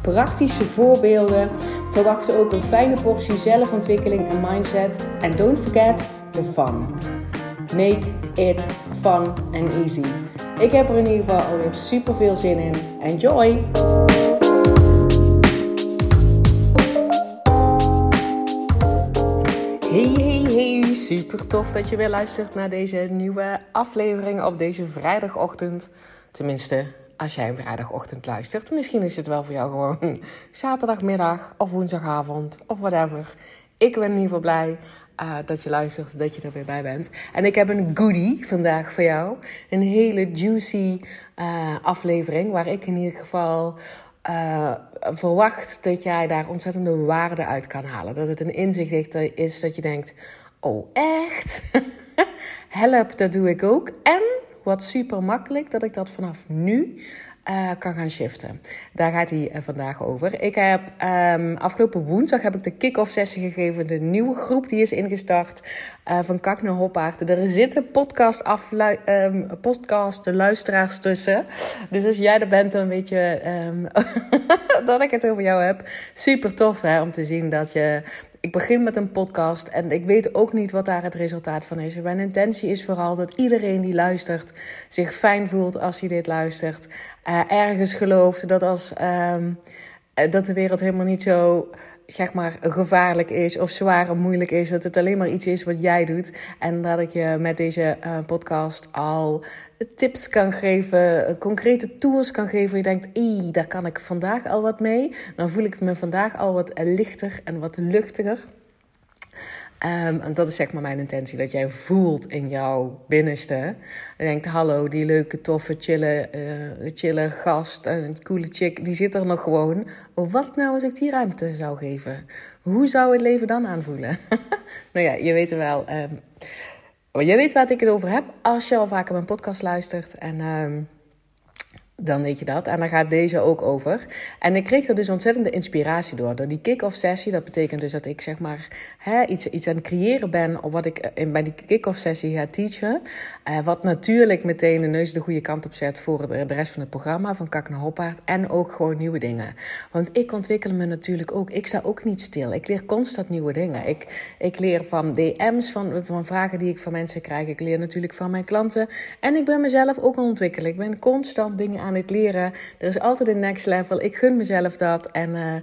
praktische voorbeelden. Verwacht ook een fijne portie zelfontwikkeling en mindset. En don't forget the fun. Make it fun and easy. Ik heb er in ieder geval alweer super veel zin in. Enjoy! Hey, hey, hey. Super tof dat je weer luistert naar deze nieuwe aflevering op deze vrijdagochtend. Tenminste, als jij een vrijdagochtend luistert. Misschien is het wel voor jou gewoon zaterdagmiddag of woensdagavond of whatever. Ik ben in ieder geval blij uh, dat je luistert, dat je er weer bij bent. En ik heb een goodie vandaag voor jou. Een hele juicy uh, aflevering waar ik in ieder geval uh, verwacht dat jij daar ontzettende waarde uit kan halen. Dat het een inzicht is dat je denkt: oh, echt? Help, dat doe ik ook. En wat super makkelijk dat ik dat vanaf nu uh, kan gaan shiften. Daar gaat hij uh, vandaag over. Ik heb um, afgelopen woensdag heb ik de kick-off sessie gegeven. De nieuwe groep die is ingestart uh, van Kak naar Hoppaard. Er zitten podcast, um, podcast luisteraars tussen. Dus als jij er bent, dan weet je um, dat ik het over jou heb. Super tof hè, om te zien dat je ik begin met een podcast en ik weet ook niet wat daar het resultaat van is. Mijn intentie is vooral dat iedereen die luistert zich fijn voelt als hij dit luistert. Uh, ergens gelooft dat, als, um, dat de wereld helemaal niet zo zeg maar, gevaarlijk is of zwaar of moeilijk is. Dat het alleen maar iets is wat jij doet. En dat ik je met deze uh, podcast al tips kan geven, concrete tools kan geven. Je denkt, daar kan ik vandaag al wat mee. Dan voel ik me vandaag al wat lichter en wat luchtiger. Um, en dat is zeg maar mijn intentie, dat jij voelt in jouw binnenste. En denkt, hallo, die leuke, toffe, chille, uh, gast, een coole chick, die zit er nog gewoon. Wat nou als ik die ruimte zou geven? Hoe zou het leven dan aanvoelen? nou ja, je weet wel. Um, je weet waar ik het over heb als je al vaker mijn podcast luistert. En... Um, dan weet je dat. En daar gaat deze ook over. En ik kreeg er dus ontzettende inspiratie door. Door die kick-off sessie. Dat betekent dus dat ik zeg maar hè, iets, iets aan het creëren ben. Op wat ik in, bij die kick-off sessie ga teachen. Uh, wat natuurlijk meteen de neus de goede kant op zet voor de, rest van het programma. Van Kak naar Hoppaard. En ook gewoon nieuwe dingen. Want ik ontwikkel me natuurlijk ook. Ik sta ook niet stil. Ik leer constant nieuwe dingen. Ik, ik leer van DM's, van, van vragen die ik van mensen krijg. Ik leer natuurlijk van mijn klanten. En ik ben mezelf ook aan ontwikkelen. Ik ben constant dingen aan aan het leren. Er is altijd een next level. Ik gun mezelf dat. En, uh,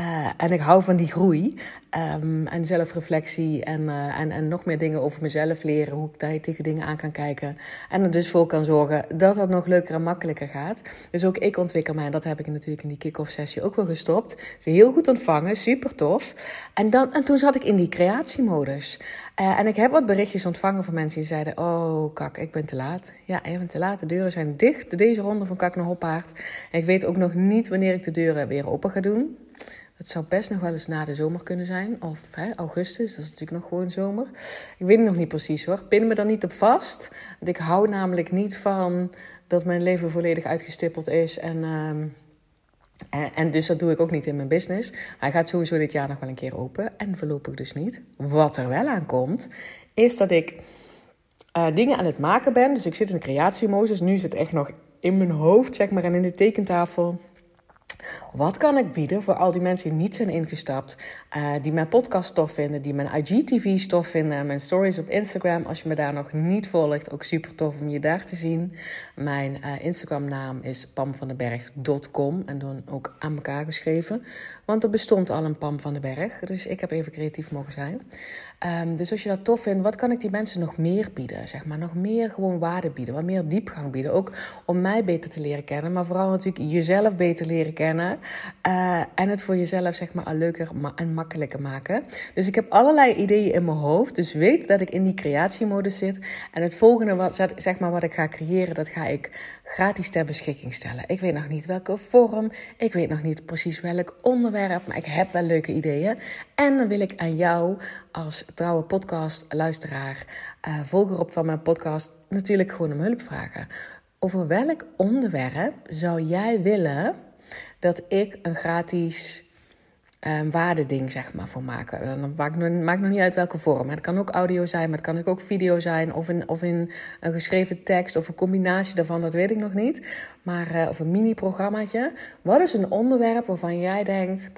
uh, en ik hou van die groei. Um, en zelfreflectie en, uh, en, en nog meer dingen over mezelf leren. Hoe ik daar tegen dingen aan kan kijken. En er dus voor kan zorgen dat dat nog leuker en makkelijker gaat. Dus ook ik ontwikkel mij. En dat heb ik natuurlijk in die kick-off sessie ook wel gestopt. Ze heel goed ontvangen, super tof. En, dan, en toen zat ik in die creatiemodus. Uh, en ik heb wat berichtjes ontvangen van mensen die zeiden: Oh, kak, ik ben te laat. Ja, je bent te laat. De deuren zijn dicht. Deze ronde van Kak naar Hoppaard. ik weet ook nog niet wanneer ik de deuren weer open ga doen. Het zou best nog wel eens na de zomer kunnen zijn. Of hè, augustus, dat is natuurlijk nog gewoon zomer. Ik weet het nog niet precies hoor. Pin me daar niet op vast. Want ik hou namelijk niet van dat mijn leven volledig uitgestippeld is. En, uh, en, dus dat doe ik ook niet in mijn business. Hij gaat sowieso dit jaar nog wel een keer open. En voorlopig dus niet. Wat er wel aan komt, is dat ik uh, dingen aan het maken ben. Dus ik zit in de creatiemodus. Nu zit het echt nog in mijn hoofd, zeg maar, en in de tekentafel. Wat kan ik bieden voor al die mensen die niet zijn ingestapt, uh, die mijn podcast tof vinden, die mijn IGTV tof vinden, mijn stories op Instagram. Als je me daar nog niet volgt, ook super tof om je daar te zien. Mijn uh, Instagram naam is pamvandenberg.com en dan ook aan elkaar geschreven. Want er bestond al een Pam van den Berg, dus ik heb even creatief mogen zijn. Um, dus als je dat tof vindt, wat kan ik die mensen nog meer bieden? Zeg maar, nog meer gewoon waarde bieden, wat meer diepgang bieden. Ook om mij beter te leren kennen, maar vooral natuurlijk jezelf beter leren kennen. Uh, en het voor jezelf zeg maar leuker en makkelijker maken. Dus ik heb allerlei ideeën in mijn hoofd. Dus weet dat ik in die creatiemodus zit. En het volgende wat, zeg maar, wat ik ga creëren, dat ga ik gratis ter beschikking stellen. Ik weet nog niet welke vorm. Ik weet nog niet precies welk onderwerp. Maar ik heb wel leuke ideeën. En dan wil ik aan jou als trouwe podcastluisteraar, uh, volger op van mijn podcast, natuurlijk gewoon om hulp vragen. Over welk onderwerp zou jij willen dat ik een gratis um, waardeding zeg maar, voor maken? Dan maakt maakt nog niet uit welke vorm. Het kan ook audio zijn, maar het kan ook video zijn. Of in, of in een geschreven tekst of een combinatie daarvan, dat weet ik nog niet. Maar, uh, of een mini-programmaatje. Wat is een onderwerp waarvan jij denkt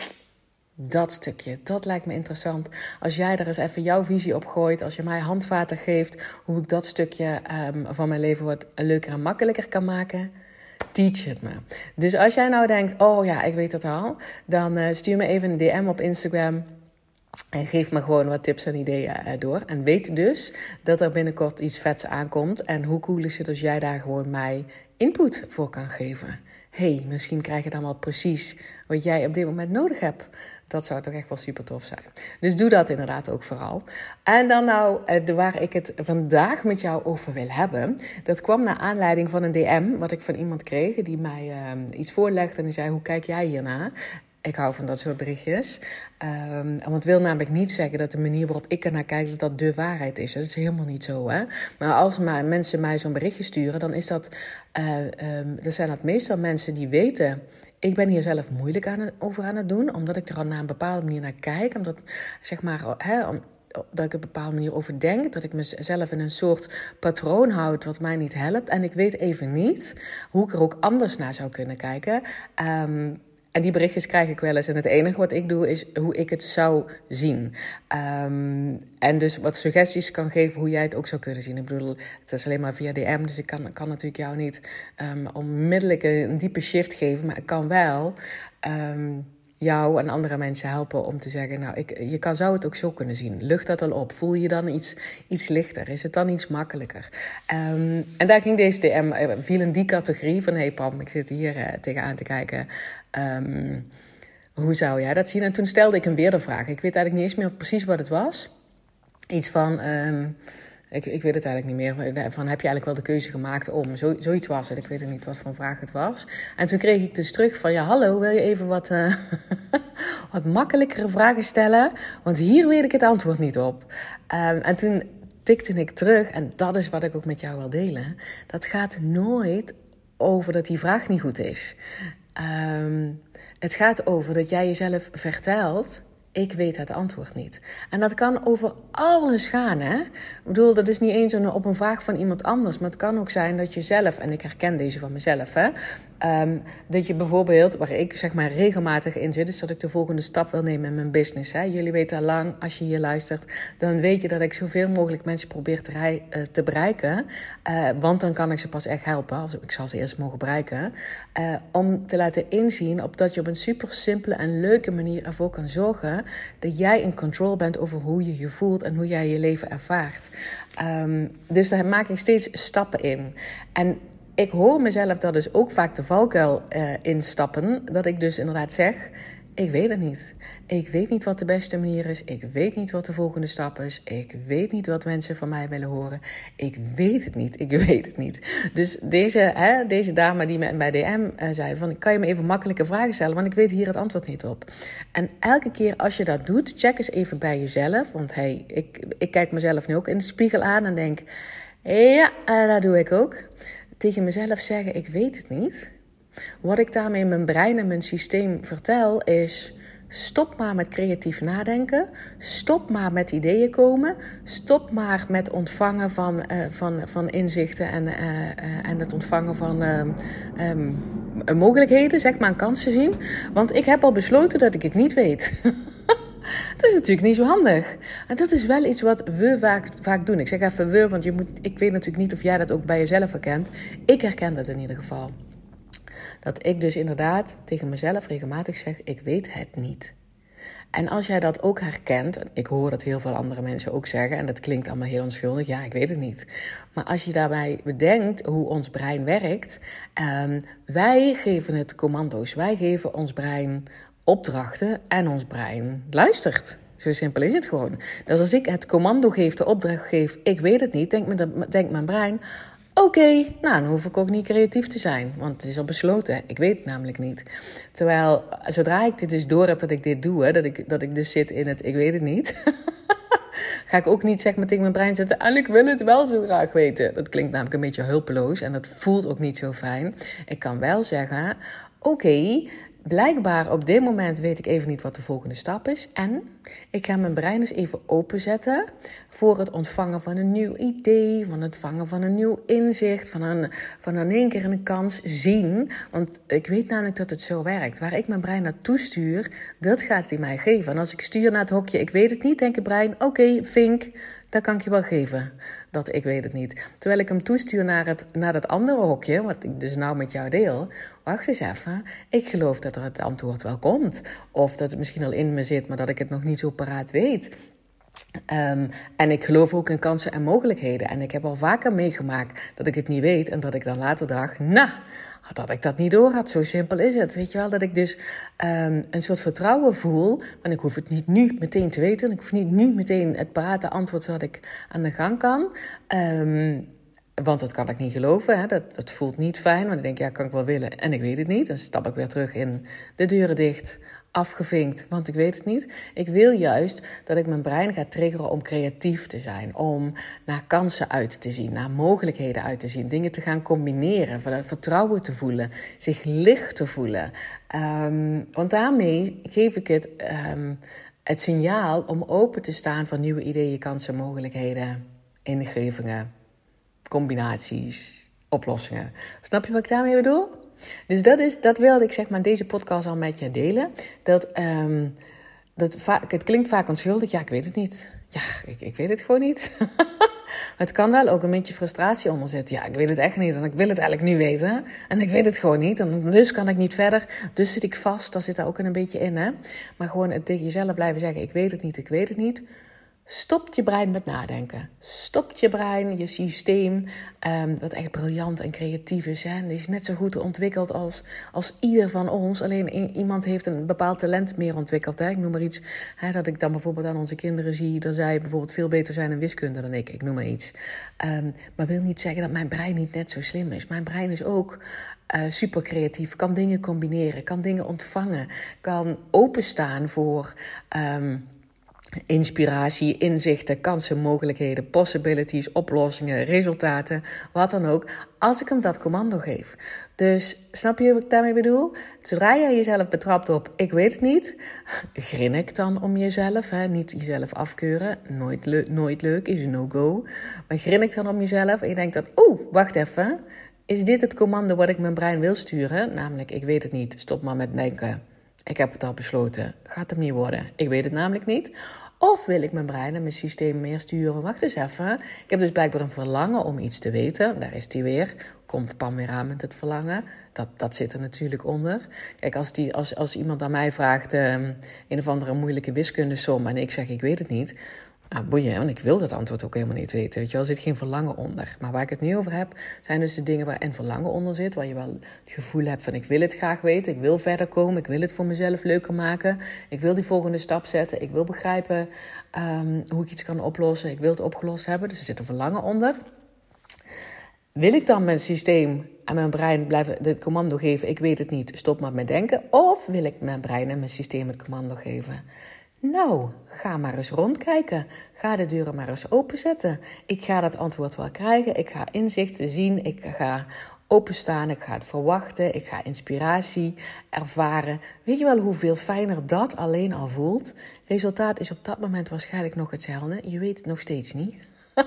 dat stukje, dat lijkt me interessant. Als jij er eens even jouw visie op gooit, als je mij handvaten geeft hoe ik dat stukje um, van mijn leven wat leuker en makkelijker kan maken, teach het me. Dus als jij nou denkt, oh ja, ik weet het al, dan uh, stuur me even een DM op Instagram. En geef me gewoon wat tips en ideeën uh, door. En weet dus dat er binnenkort iets vets aankomt. En hoe cool is het als jij daar gewoon mij input voor kan geven? hey, misschien krijg je dan wel precies wat jij op dit moment nodig hebt. Dat zou toch echt wel super tof zijn. Dus doe dat inderdaad ook vooral. En dan nou, eh, waar ik het vandaag met jou over wil hebben. Dat kwam naar aanleiding van een DM wat ik van iemand kreeg. Die mij uh, iets voorlegde en die zei, hoe kijk jij hierna? Ik hou van dat soort berichtjes. Um, want het wil namelijk niet zeggen dat de manier waarop ik er naar kijk, dat dat de waarheid is. Dat is helemaal niet zo. Hè? Maar als mensen mij zo'n berichtje sturen, dan is dat, uh, um, dan zijn dat meestal mensen die weten ik ben hier zelf moeilijk aan over aan het doen, omdat ik er al naar een bepaalde manier naar kijk. Omdat, zeg maar, hè, ik op een bepaalde manier over denk. Dat ik mezelf in een soort patroon houd wat mij niet helpt. En ik weet even niet hoe ik er ook anders naar zou kunnen kijken. Um, en die berichtjes krijg ik wel eens. En het enige wat ik doe is hoe ik het zou zien. Um, en dus wat suggesties kan geven hoe jij het ook zou kunnen zien. Ik bedoel, het is alleen maar via DM. Dus ik kan, kan natuurlijk jou niet um, onmiddellijk een, diepe shift geven. Maar ik kan wel um, jou en andere mensen helpen om te zeggen: Nou, ik, je kan, zou het ook zo kunnen zien. Lucht dat al op? Voel je dan iets, iets lichter? Is het dan iets makkelijker? En daar ging deze DM, eh, viel in die categorie van: Hey Pam, ik zit hier uh, tegenaan te kijken. Um, hoe zou jij dat zien? En toen stelde ik hem weer de vraag. Ik weet eigenlijk niet eens meer precies wat het was. Iets van. Um, ik, ik weet het eigenlijk niet meer. Van heb je eigenlijk wel de keuze gemaakt om? Zo, zoiets was het. Ik weet niet wat voor vraag het was. En toen kreeg ik dus terug van: ja, hallo, wil je even wat, uh, wat makkelijkere vragen stellen? Want hier weet ik het antwoord niet op. Um, en toen tikte ik terug, en dat is wat ik ook met jou wil delen. Dat gaat nooit over dat die vraag niet goed is. Um, het gaat over dat jij jezelf vertelt ik weet het antwoord niet. En dat kan over alles gaan, hè? Ik bedoel, dat is niet eens een, op een vraag van iemand anders. Maar het kan ook zijn dat je zelf, en ik herken deze van mezelf, hè? Um, dat je bijvoorbeeld, waar ik zeg maar regelmatig in zit, is dat ik de volgende stap wil nemen in mijn business. Hè? Jullie weten al lang, als je hier luistert, dan weet je dat ik zoveel mogelijk mensen probeer te, te bereiken. Uh, want dan kan ik ze pas echt helpen, als ik zal ze eerst mogen bereiken. Uh, om te laten inzien op dat je op een super simpele en leuke manier ervoor kan zorgen dat jij in control bent over hoe je je voelt en hoe jij je leven ervaart. Um, dus daar maak ik steeds stappen in. En ik hoor mezelf dat dus ook vaak de valkuil uh, instappen. Dat ik dus inderdaad zeg: Ik weet het niet. Ik weet niet wat de beste manier is. Ik weet niet wat de volgende stap is. Ik weet niet wat mensen van mij willen horen. Ik weet het niet. Ik weet het niet. Dus deze, hè, deze dame die me bij DM uh, zei: van, Kan je me even makkelijke vragen stellen? Want ik weet hier het antwoord niet op. En elke keer als je dat doet, check eens even bij jezelf. Want hey, ik, ik kijk mezelf nu ook in de spiegel aan en denk: Ja, uh, dat doe ik ook tegen mezelf zeggen: Ik weet het niet. Wat ik daarmee mijn brein en mijn systeem vertel is. Stop maar met creatief nadenken. Stop maar met ideeën komen. Stop maar met ontvangen van, uh, van, van inzichten en, uh, uh, en het ontvangen van um, mogelijkheden, zeg maar, kansen zien. Want ik heb al besloten dat ik het niet weet. Dat is natuurlijk niet zo handig. En dat is wel iets wat we vaak, vaak doen. Ik zeg even we, want je moet, ik weet natuurlijk niet of jij dat ook bij jezelf herkent. Ik herken dat in ieder geval. Dat ik dus inderdaad tegen mezelf regelmatig zeg: Ik weet het niet. En als jij dat ook herkent, ik hoor dat heel veel andere mensen ook zeggen, en dat klinkt allemaal heel onschuldig, ja, ik weet het niet. Maar als je daarbij bedenkt hoe ons brein werkt, um, wij geven het commando's, wij geven ons brein opdrachten en ons brein luistert. Zo simpel is het gewoon. Dus als ik het commando geef, de opdracht geef, ik weet het niet, denkt denk mijn brein, Oké, nou dan hoef ik ook niet creatief te zijn, want het is al besloten. Ik weet het namelijk niet. Terwijl zodra ik dit dus door heb dat ik dit doe, hè, dat, ik, dat ik dus zit in het ik weet het niet, ga ik ook niet zeg maar tegen mijn brein zetten en ik wil het wel zo graag weten. Dat klinkt namelijk een beetje hulpeloos en dat voelt ook niet zo fijn. Ik kan wel zeggen, oké, blijkbaar op dit moment weet ik even niet wat de volgende stap is. En ik ga mijn brein eens even openzetten voor het ontvangen van een nieuw idee, van het vangen van een nieuw inzicht, van, een, van in één keer een kans zien. Want ik weet namelijk dat het zo werkt. Waar ik mijn brein naartoe stuur, dat gaat hij mij geven. En als ik stuur naar het hokje, ik weet het niet, denk ik brein, oké, vink, dat kan ik je wel geven. Dat ik weet het niet. Terwijl ik hem toestuur naar, het, naar dat andere hokje, wat ik dus nou met jou deel. Wacht eens even. Ik geloof dat er het antwoord wel komt. Of dat het misschien al in me zit, maar dat ik het nog niet zo paraat weet. Um, en ik geloof ook in kansen en mogelijkheden. En ik heb al vaker meegemaakt dat ik het niet weet en dat ik dan later dacht, nou, dat ik dat niet door had. Zo simpel is het. Weet je wel, dat ik dus um, een soort vertrouwen voel. Maar ik hoef het niet nu meteen te weten. Ik hoef niet nu meteen het parate antwoord zodat ik aan de gang kan. Um, want dat kan ik niet geloven. Hè? Dat, dat voelt niet fijn. Want ik denk, ja, kan ik wel willen. En ik weet het niet. Dan stap ik weer terug in de deuren dicht afgevinkt, want ik weet het niet. Ik wil juist dat ik mijn brein ga triggeren om creatief te zijn, om naar kansen uit te zien, naar mogelijkheden uit te zien, dingen te gaan combineren, vertrouwen te voelen, zich licht te voelen. Um, want daarmee geef ik het, um, het signaal om open te staan voor nieuwe ideeën, kansen, mogelijkheden, ingevingen, combinaties, oplossingen. Snap je wat ik daarmee bedoel? Dus dat, is, dat wilde ik zeg maar deze podcast al met je delen. Dat, um, dat het klinkt vaak onschuldig. Ja, ik weet het niet. Ja, ik, ik weet het gewoon niet. het kan wel ook een beetje frustratie onder zitten. Ja, ik weet het echt niet en ik wil het eigenlijk nu weten. En ik weet het gewoon niet en dus kan ik niet verder. Dus zit ik vast, dat zit daar ook een beetje in. Hè? Maar gewoon het tegen jezelf blijven zeggen, ik weet het niet, ik weet het niet stopt je brein met nadenken. Stopt je brein, je systeem, um, wat echt briljant en creatief is. Hè? Is net zo goed ontwikkeld als, als ieder van ons. Alleen iemand heeft een bepaald talent meer ontwikkeld. Hè? Ik noem maar iets, hè, dat ik dan bijvoorbeeld aan onze kinderen zie... dat zij bijvoorbeeld veel beter zijn in wiskunde dan ik. Ik noem maar iets. Um, maar wil niet zeggen dat mijn brein niet net zo slim is. Mijn brein is ook uh, super creatief, kan dingen combineren, kan dingen ontvangen... kan openstaan voor... Um, inspiratie, inzichten, kansen, mogelijkheden, possibilities, oplossingen, resultaten, wat dan ook, als ik hem dat commando geef. Dus snap je wat ik daarmee bedoel? Zodra jij jezelf betrapt op ik weet het niet, grinnik dan om jezelf, hè? niet jezelf afkeuren, nooit, nooit leuk, is een no-go, maar grinnik dan om jezelf en je denkt dan, oeh, wacht even, is dit het commando wat ik mijn brein wil sturen? Namelijk, ik weet het niet, stop maar met denken. Ik heb het al besloten. Gaat hem niet worden. Ik weet het namelijk niet. Of wil ik mijn brein en mijn systeem meer sturen? Wacht eens even. Ik heb dus blijkbaar een verlangen om iets te weten. Daar is die weer. Komt Pam weer aan met het verlangen. Dat, dat zit er natuurlijk onder. Kijk, als, die, als, als iemand aan mij vraagt um, een of andere moeilijke wiskundesom en ik zeg ik weet het niet, nou, want ik wil dat antwoord ook helemaal niet weten. Weet je wel, er zit geen verlangen onder. Maar waar ik het nu over heb, zijn dus de dingen waar een verlangen onder zit. Waar je wel het gevoel hebt van ik wil het graag weten. Ik wil verder komen. Ik wil het voor mezelf leuker maken. Ik wil die volgende stap zetten. Ik wil begrijpen um, hoe ik iets kan oplossen. Ik wil het opgelost hebben. Dus er zit een verlangen onder. Wil ik dan mijn systeem en mijn brein blijven het commando geven? Ik weet het niet, stop maar met denken. Of wil ik mijn brein en mijn systeem het commando geven? Nou, ga maar eens rondkijken. Ga de deuren maar eens openzetten. Ik ga dat antwoord wel krijgen. Ik ga inzichten zien. Ik ga openstaan. Ik ga het verwachten. Ik ga inspiratie ervaren. Weet je wel hoeveel fijner dat alleen al voelt? Resultaat is op dat moment waarschijnlijk nog hetzelfde. Je weet het nog steeds niet.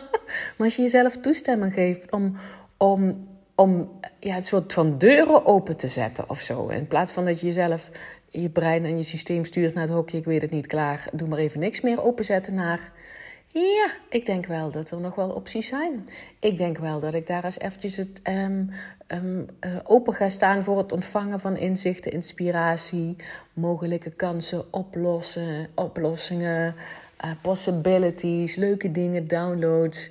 maar als je jezelf toestemming geeft om, om, om ja, een soort van deuren open te zetten of zo. In plaats van dat je jezelf je brein en je systeem stuurt naar het hokje, ik weet het niet, klaar, doe maar even niks meer, openzetten naar, Ja, ik denk wel dat er nog wel opties zijn. Ik denk wel dat ik daar eens eventjes het, um, um, uh, open ga staan voor het ontvangen van inzichten, inspiratie, mogelijke kansen, oplossen, oplossingen, uh, possibilities, leuke dingen, downloads.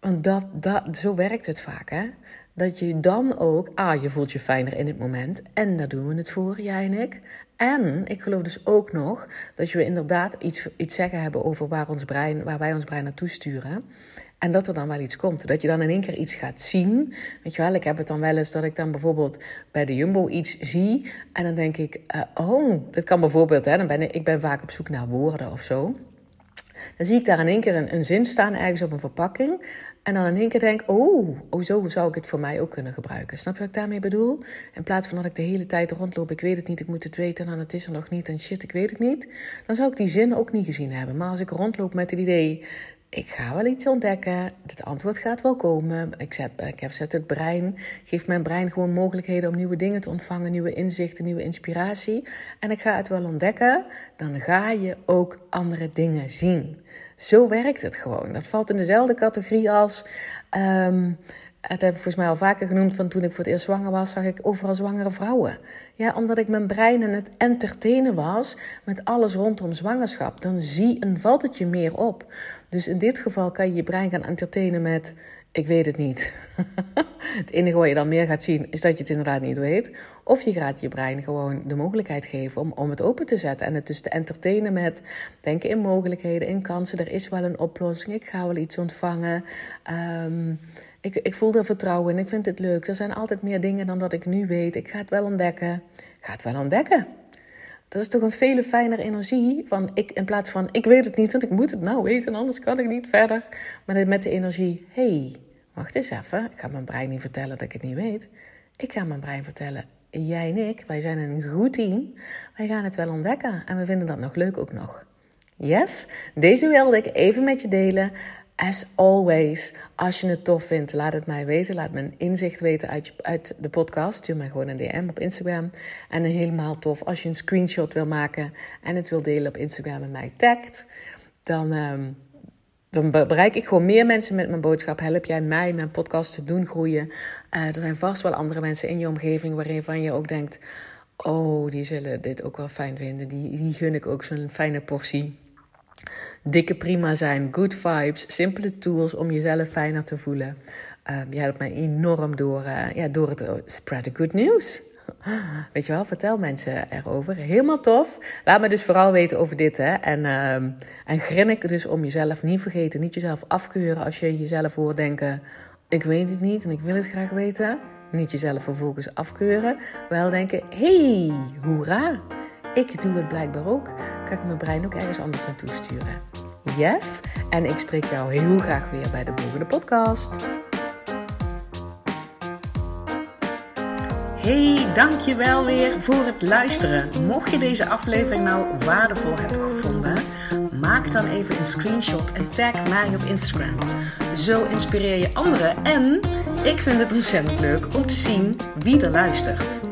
Want dat, dat, zo werkt het vaak, hè? Dat je dan ook, ah, je voelt je fijner in het moment. En daar doen we het voor, jij en ik. En ik geloof dus ook nog dat we inderdaad iets, iets zeggen hebben over waar, ons brein, waar wij ons brein naartoe sturen. En dat er dan wel iets komt. Dat je dan in één keer iets gaat zien. Weet je wel, ik heb het dan wel eens dat ik dan bijvoorbeeld bij de Jumbo iets zie. En dan denk ik, uh, oh, dat kan bijvoorbeeld, hè, dan ben ik, ik ben vaak op zoek naar woorden of zo. Dan zie ik daar in één keer een, een zin staan ergens op een verpakking. En dan in één keer denk, oh, oh, zo zou ik het voor mij ook kunnen gebruiken. Snap je wat ik daarmee bedoel? In plaats van dat ik de hele tijd rondloop, ik weet het niet, ik moet het weten, en het is er nog niet, en shit, ik weet het niet. Dan zou ik die zin ook niet gezien hebben. Maar als ik rondloop met het idee, ik ga wel iets ontdekken, het antwoord gaat wel komen. Ik zet, ik heb, zet het brein, geef mijn brein gewoon mogelijkheden om nieuwe dingen te ontvangen, nieuwe inzichten, nieuwe inspiratie. En ik ga het wel ontdekken, dan ga je ook andere dingen zien. Zo werkt het gewoon. Dat valt in dezelfde categorie als. Um, dat heb ik volgens mij al vaker genoemd. Van toen ik voor het eerst zwanger was, zag ik overal zwangere vrouwen. Ja, omdat ik mijn brein aan het entertainen was met alles rondom zwangerschap. Dan zie en valt het je meer op. Dus in dit geval kan je je brein gaan entertainen met ik weet het niet. het enige wat je dan meer gaat zien is dat je het inderdaad niet weet. Of je gaat je brein gewoon de mogelijkheid geven om, om het open te zetten. En het dus te entertainen met denken in mogelijkheden, in kansen. Er is wel een oplossing. Ik ga wel iets ontvangen. Um, ik, ik voel er vertrouwen in. Ik vind het leuk. Er zijn altijd meer dingen dan wat ik nu weet. Ik ga het wel ontdekken. Ik ga het wel ontdekken. Dat is toch een veel fijnere energie van ik, in plaats van ik weet het niet, want ik moet het nou weten, anders kan ik niet verder. Maar met de energie, hey, wacht eens even, ik ga mijn brein niet vertellen dat ik het niet weet. Ik ga mijn brein vertellen, jij en ik, wij zijn een goed team, wij gaan het wel ontdekken en we vinden dat nog leuk ook nog. Yes, deze wilde ik even met je delen. As always, als je het tof vindt, laat het mij weten. Laat een inzicht weten uit, uit de podcast. Stuur mij gewoon een DM op Instagram. En helemaal tof als je een screenshot wil maken en het wil delen op Instagram en mij tagt. Dan, um, dan bereik ik gewoon meer mensen met mijn boodschap. Help jij mij mijn podcast te doen groeien. Uh, er zijn vast wel andere mensen in je omgeving waarin je ook denkt... Oh, die zullen dit ook wel fijn vinden. Die, die gun ik ook zo'n fijne portie dikke prima zijn, good vibes, simpele tools om jezelf fijner te voelen. Um, je helpt mij enorm door, uh, ja, door het uh, spread the good news. Weet je wel, vertel mensen erover. Helemaal tof. Laat me dus vooral weten over dit. Hè. En, um, en grinnik dus om jezelf niet vergeten. Niet jezelf afkeuren als je jezelf hoort denken... ik weet het niet en ik wil het graag weten. Niet jezelf vervolgens afkeuren. Wel denken, hey, hoera. Ik doe het blijkbaar ook. Kan ik mijn brein ook ergens anders naartoe sturen. Yes? En ik spreek jou heel graag weer bij de volgende podcast. Hey, dankjewel weer voor het luisteren. Mocht je deze aflevering nou waardevol hebben gevonden, maak dan even een screenshot en tag mij op Instagram. Zo inspireer je anderen en ik vind het ontzettend leuk om te zien wie er luistert.